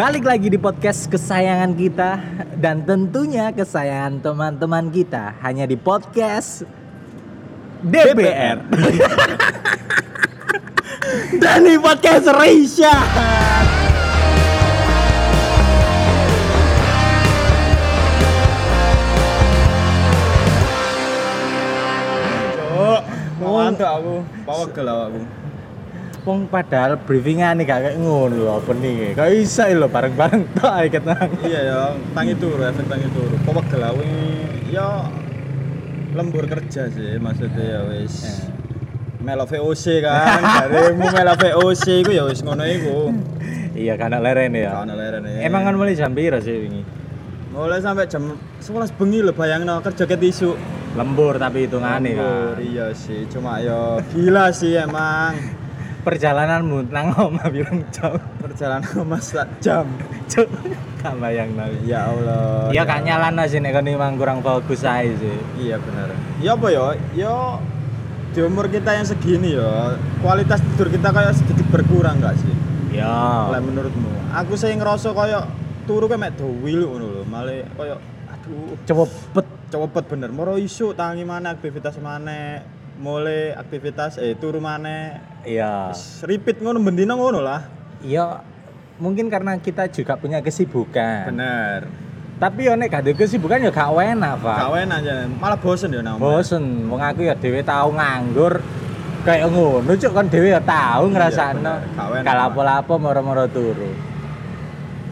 Balik lagi di podcast kesayangan kita dan tentunya kesayangan teman-teman kita hanya di podcast DPR. dan di podcast Reisha. Aku, pawegel aku. Wong padahal briefingan nih gak kayak ngono lho opening Kok bisa lho bareng-bareng tok ae ketang. Iya ya, tangi turu, efek tangi turu. Pawegel aku ya lembur kerja sih maksudnya ya wis. Melo VOC kan, darimu melo VOC iku ya wis ngono iku. Iya karena leren ya. Kawan leren ya. Emang kan mulai jam piro sih wingi? mulai sampai jam 11 bengi lho bayangno kerja ket isu. Lembur tapi hitungane Lembur, kan. Iya sih, cuma ya gila sih emang. Perjalananmu nang omah bilang jauh. Perjalanan mas tak jam. Cuk, gak bayang tapi. Ya Allah. Ya gak nyalano sih nek kono emang kurang fokus ae sih. Iya benar. Ya apa ya? Ya di umur kita yang segini ya, kualitas tidur kita kayak sedikit berkurang nggak sih? Ya. Lah menurutmu? Aku sih ngerasa kayak turu kayak mek dowil ngono lho, malah kayak aduh Cepet cepet bener. Moro isu tangi mana aktivitas mana, mulai aktivitas eh turu mana, Iya. Repeat ngono bendino ngono lah. Ya mungkin karena kita juga punya kesibukan. Bener. Tapi yo nek gak ada kesibukan ya gak enak, Pak. Kawen aja, malah bosen ya nama. Bosen, wong aku ya dhewe tau nganggur kayak ngono cuk kan dhewe ya tau ngrasakno bener. Gak enak, kalapo-lapo moro-moro turu.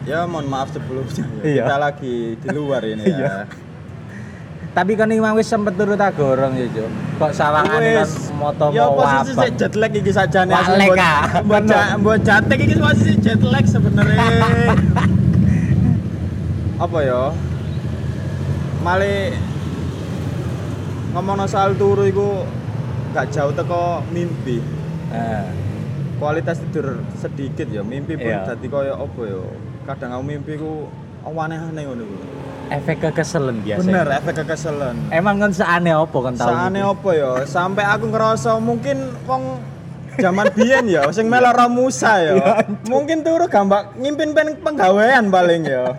Ya mohon maaf sebelumnya. ya. Iya. Kita lagi di luar ini Iya. ya. Tapi kan imang wis sempet turu ta gorong ya, Cuk. Kok sawangane moto Ya mau posisi sih jet lag iki sajane Walek, ah. Mbok ja- mbok jatek iki posisi jet lag sebenarnya. Apa ya? Male ngomong soal turu iku gak jauh teko mimpi. Nah, Kualitas tidur sedikit ya, mimpi pun Iya. dadi koyo apa ya? Kadang aku mimpi ku aneh-aneh ngono ku. Efek kekeselen biasa. Bener, efek kekeselen. Emang kan seaneh apa kan tau? Gitu? apa ya? Sampai aku ngerasa mungkin wong zaman biyen ya sing melu Romusa ya. Mungkin turu gambak ngimpin pen penggawean paling ya.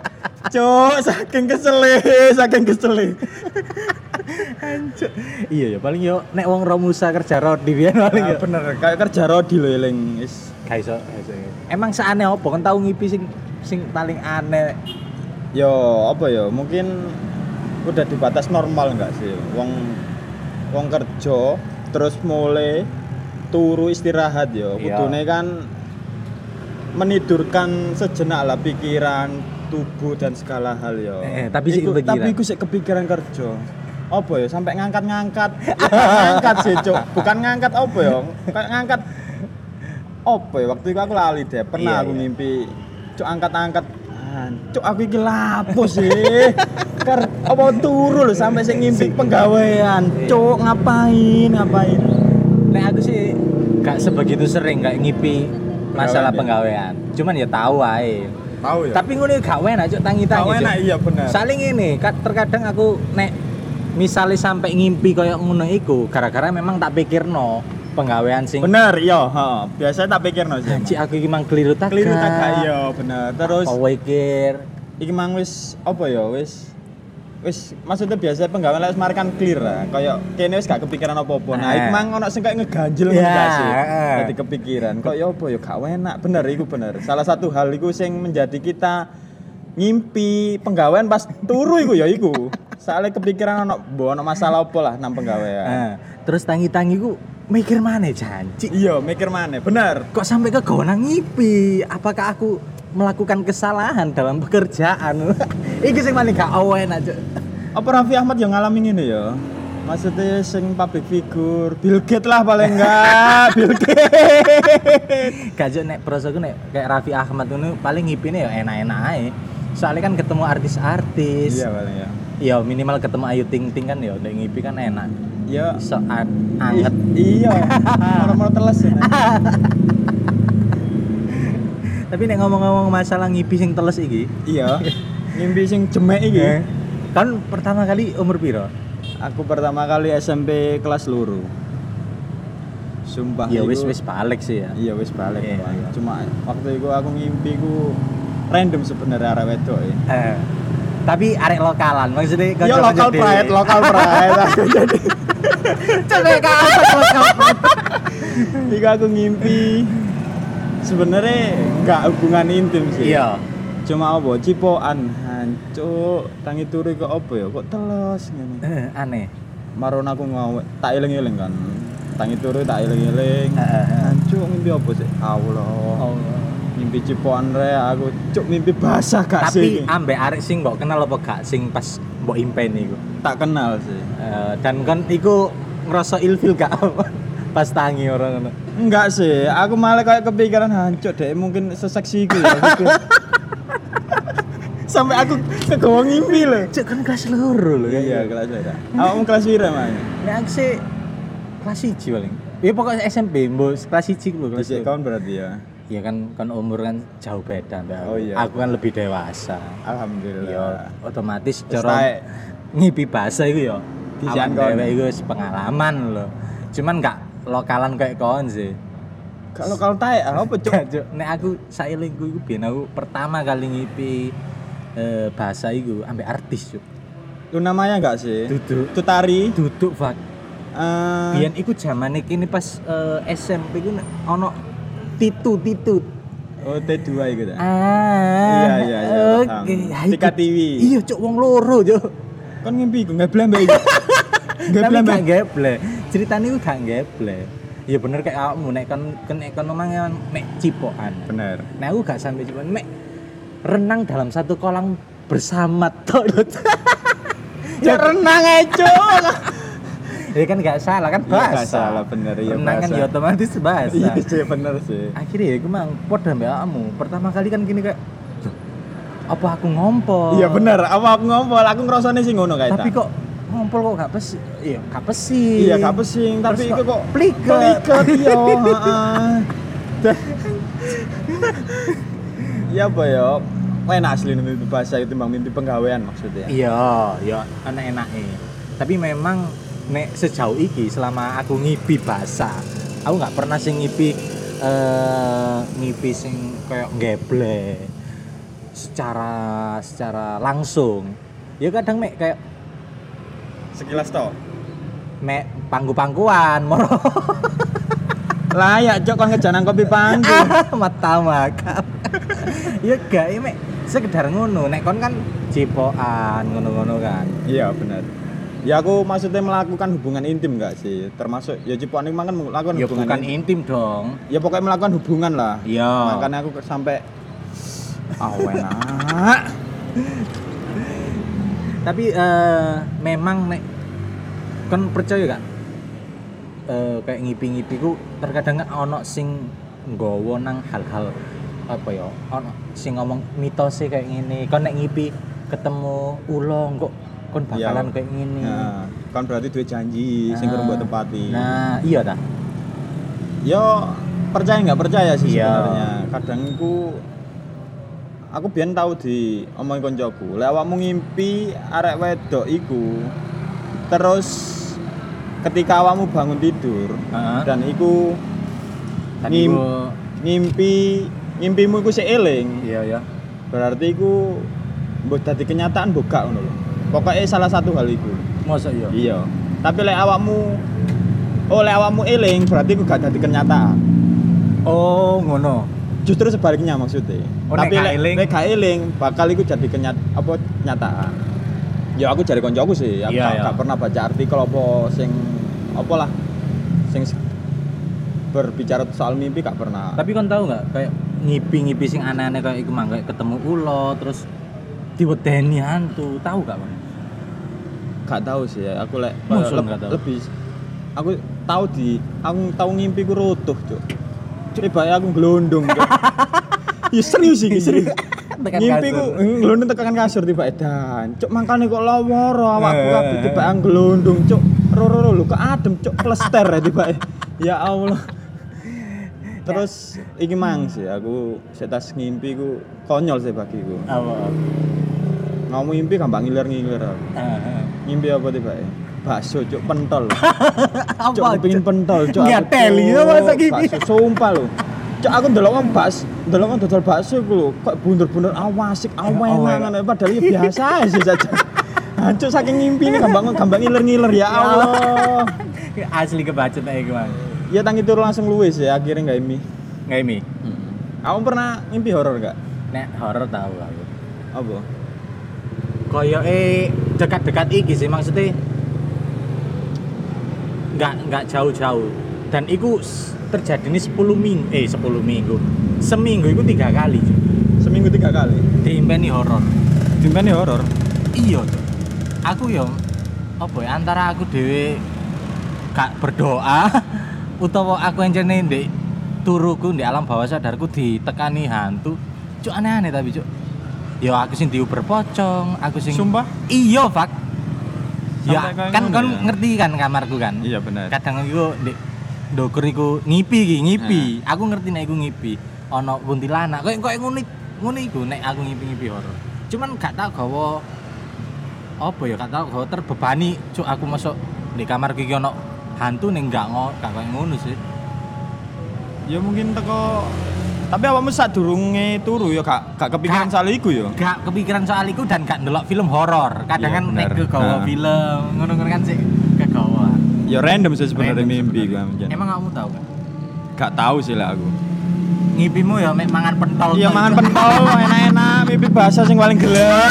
Cuk, saking kesele, saking kesele. Iya ya paling yo nek wong Romusa kerja rodi biyen paling Ya, ya. bener, kayak kerja rodi lho eling. Is Gak iso, gak iso. Emang seaneh apa kan tau ngipi sing sing paling aneh yo apa ya? Mungkin udah di batas normal enggak sih? Wong wong kerja terus mulai turu istirahat ya. Iya. Kudune kan menidurkan sejenak lah pikiran, tubuh dan segala hal ya. Eh, eh, tapi kepikiran. Tapi iku sik kepikiran kerja. Apa ya sampai ngangkat-ngangkat. ngangkat sih, Cuk. Bukan ngangkat apa ya? Kayak ngangkat apa ya? Waktu itu aku lali deh. Pernah Iya, aku iya. ngimpi Cuk angkat-angkat. Cuk aku iki lapo sih? Ker apa turu lho sampai sik ngimpi penggawean. Iya. Cuk ngapain? Ngapain? Nek aku sih gak sebegitu sering kayak ngipi masalah Penggawean, penggawean. Cuman ya tahu ae. Tahu ya. Tapi ngono gak enak cuk tangi-tangi. Cuk. enak iya bener. Saling ini, ka- terkadang aku nek misalnya sampai ngimpi kayak ngono iku gara-gara memang tak pikirno penggawean sing Bener, iya, heeh. Biasanya tak pikir no sih. Anjir aku iki mang keliru tak. Keliru tak iya, bener. Terus apa pikir iki mang wis apa ya wis wis maksudnya biasa penggawean lek wis mari kan clear lah kayak kene wis gak kepikiran apa-apa nah Eh. iki mang ono sing kayak ngeganjel ngono Ya, gak sih eh. dadi kepikiran kok ya apa ya gak enak bener iku bener salah satu hal iku sing menjadi kita ngimpi penggawean pas turu iku ya iku soalnya kepikiran ono mbok ono masalah apa lah nang penggawean terus tangi-tangi ku mikir mana janji iya mikir mana bener kok sampai ke gonang ngipi? Apakah aku melakukan kesalahan dalam pekerjaan? Iki sing paling gak awen aja apa Raffi Ahmad yang ngalamin ini ya? Maksudnya sing public figure Bill Gates lah paling enggak Bill Gates. Gak nek prosoku nek kayak Raffi Ahmad itu paling ngipine ya enak-enak aja soalnya kan ketemu artis-artis. Iya paling ya. Ya minimal ketemu Ayu Ting Ting kan ya udah ngipi kan enak ya so an- anget I- iya. Moro-moro teles ya tapi nek ngomong-ngomong masalah ngipi sing teles iki. Iya. Ngimpi sing jemek iki. Eh, kan pertama kali umur piro? Aku pertama kali SMP kelas luru sumpah ya wis wis balik sih ya. Iya wis balik Iya, iya. cuma waktu itu aku ngimpi ku random sebenarnya arek wedok ya. Eh, tapi arek lokalan maksudnya kanca-kanca lokal pride, lokal pride. Aku jadi. Coba kapan aku ngimpi sebenarnya nggak hubungan intim sih. Iya. Cuma apa cipokan hancuk tangi turu kok apa ya kok telos ngene. Eh, aneh. Maron aku ngawe tak eling-eling kan. Tangi turu tak eling-eling. Heeh. Hancuk mimpi apa sih? Allah. Mimpi cipokan re aku cuk mimpi basah gak Tapi sih? ambek arek sing mbok kenal apa gak sing pas mbok impen iku. tak kenal sih. Eh, dan kan iku ngerasa ilfil gak pas tangi orang ngono. Enggak sih, aku malah kayak kepikiran hancur deh, mungkin seseksi itu ya. gitu. Sampai aku kegawa ngimpi loh. Cuk kan kelas loro lho. Iya, kelas berapa? Awakmu kelas pira, Mang? Nek aku sih kelas 1 paling. Ya pokoknya SMP, mbok kelas 1 lho kelas Dhisik 1. kawan berarti ya. Iya kan kan umur kan jauh beda. Oh iya. Aku kan lebih dewasa. Alhamdulillah. Iya, otomatis cara ngipi bahasa iku ya. Dhewe iku wis pengalaman lho. Cuman gak lokalan kayak kon sih. Kalau kalau taek apa cuk? Nek aku sailingku iku biyen aku pertama kali ngipi eh, bahasa iku ambek artis cuk. Lu namanya enggak sih? Duduk. Tutari. Duduk Fak. Eh, Biyen iku zamane kini pas eh, SMP iku nek ono titu titu. oh T2 itu dah. Ah. Iya, iya, iya. Oke. Tika iku- TV. Iya, cuk wong loro, cuk. Kan ngimpi ku ngeblem mbak Ngeblem gak mbak. geble. Ceritanya itu gak geble. Ya bener kayak kamu nek kan nek kan omangnya mek cipokan. Bener. Nah, aku gak sampai cipokan mek renang dalam satu kolam bersama tok. Ya renang aja cuk. ya kan gak salah kan Iya, bahasa. gak salah, bener, iya, Renang kan ya otomatis bahasa. Iya sih bener sih. Akhirnya ya gue mang podo mbak kamu. Pertama kali kan gini kayak "Duh, apa aku ngompol? Iya bener, apa aku ngompol, aku ngerasane sih ngono kayak Tapi kok ngompol kok gak pesi? Iya, gak pesi. Iya, gak pesing, tapi itu kok pliket. pliket iya, Iya apa ya? Enak asli mimpi bahasa itu bang mimpi penggawean maksudnya. Iya, ya enak-enaknya. Tapi memang nek sejauh iki selama aku ngipi bahasa, aku nggak pernah sing ngipi eh ngipi sing kayak geble secara secara langsung. Ya kadang mek kayak Sekilas toh. mek panggu-pangguan moro Layak cok kan ngejanang kopi pangku. mata makam. ya gak ya mek sekedar ngono. Nek kon kan cipokan ngono-ngono kan. Iya benar. Ya aku maksudnya melakukan hubungan intim enggak sih? Termasuk ya cipuan ini kan melakukan Ya hubungan bukan intim. intim dong. Ya pokoknya melakukan hubungan lah. Iya. Makanya aku sampai ah enak. tapi eh, memang nek kan percaya gak Eh, kayak ngipi-ngipi ku terkadang kan ono sing nggawa nang hal-hal apa ya ono sing ngomong mitosnya kayak gini kon nek ngipi ketemu ulo kok kon bakalan Iya. kayak gini Nah, kan berarti duit janji sing kurang buat tepati. nah iya dah Yo percaya nggak percaya sih Iya. sebenarnya. Kadang ku aku biyen tahu di omongin koncoku, lek awakmu ngimpi arek wedok iku terus ketika awakmu bangun tidur Heeh. dan iku ngim- gua ngimpi ngimpimu iku sik eling, iya ya berarti iku mbok dadi kenyataan mbok gak ngono lho. Pokoknya salah satu hal iku. masa iya Iya. Tapi lek awakmu Oh, lek awakmu eling berarti iku gak dadi kenyataan. oh ngono justru sebaliknya maksudnya Oh, tapi gak lek eling? nek gak eling bakal iku jadi kenyat apa nyataan ya aku cari koncoku sih aku Iya, gak, iya. gak pernah baca artikel apa sing apa lah sing berbicara soal mimpi gak pernah Tapi kan tahu nggak kayak ngipi-ngipi sing aneh-aneh kayak iku mangga ketemu ulo terus diwedeni hantu, tahu gak, Bang? Gak tahu sih ya. Aku lek tahu? lebih aku tahu di aku tahu ngimpi ku rutuh cuk. Coba ya aku gelondong ya serius sih serius. Ngimpi ku gelondong tekan kasur tiba edan cuk makane kok laworo awakku Eh. kabeh tiba gelondong cuk. Roro lu kok adem cuk plester ya tiba ya Allah. Terus iki mang sih aku setas ngimpi ku konyol sih bagiku. Apa? ngomong ngimpi gampang ngiler-ngiler aku. Ngimpi apa tiba bakso cuk pentol Cuk, pengen pentol, cuk. Nggak aku, teli Cuk. ya masa gini. Bakso sumpah lho. Cok aku ndelok wong bas, ndelok wong dodol bakso iku lho, kok bunder-bunder awasik, awenan padahal ya biasa aja sih saja. Hancur saking ngimpi ini gampang gampang ngiler-ngiler ya Allah. Asli kebacut aja gimana? Ya tangi turu langsung luwes ya akhirnya nggak imi. Nggak ini. Kamu pernah ngimpi horor gak? Nek horor tahu aku. Apa? Koyo eh dekat-dekat iki sih maksudnya nggak nggak jauh-jauh dan itu terjadi ini 10 minggu eh 10 minggu seminggu itu tiga kali. Seminggu tiga kali. diimpeni horor Dimpeni horor. iya aku yo apa ya antara aku dewe gak berdoa utawa aku yang jene ndek turuku di alam bawah sadarku ditekani hantu cuk aneh-aneh tapi cuk yo aku sing diuber pocong aku sing Sumpah? iya fak. Ya kan ngono kan ya? ngerti kan kamarku kan? Iya benar. kadang iku ndek ndokur iku ngipi iki ngipi. Aku ngerti nek iku ngipi. Ana kuntilanak. Koyo koyo ngono ngono iku nek aku ngipi-ngipi horor. Cuman gak tau gawa apa ya gak tau gawa terbebani. Cuk aku masuk di kamar iki ono hantu ning gak ngo gak koyo ngono sih. Ya mungkin teko tapi awakmu sak durunge turu ya gak gak kepikiran Gak. soal iku ya. gak kepikiran soal iku dan gak ndelok film horor kadang Iya, kan nek kegawa Nah. film ngono-ngono kan sih kegawa Ya random sih sebenarnya mimpi gua emang kamu tahu kan Gak tahu sih lah aku. ngipimu ya mek mangan pentol Iya mangan pentol enak-enak mimpi bahasa sing paling gelap.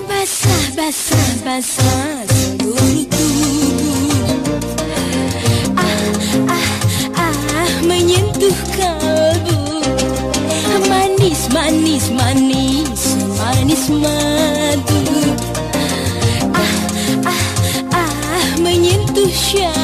Basah, basah, basah seluruh Manis, manis, manis, madu. Ah, ah, ah, menyentuh syahdu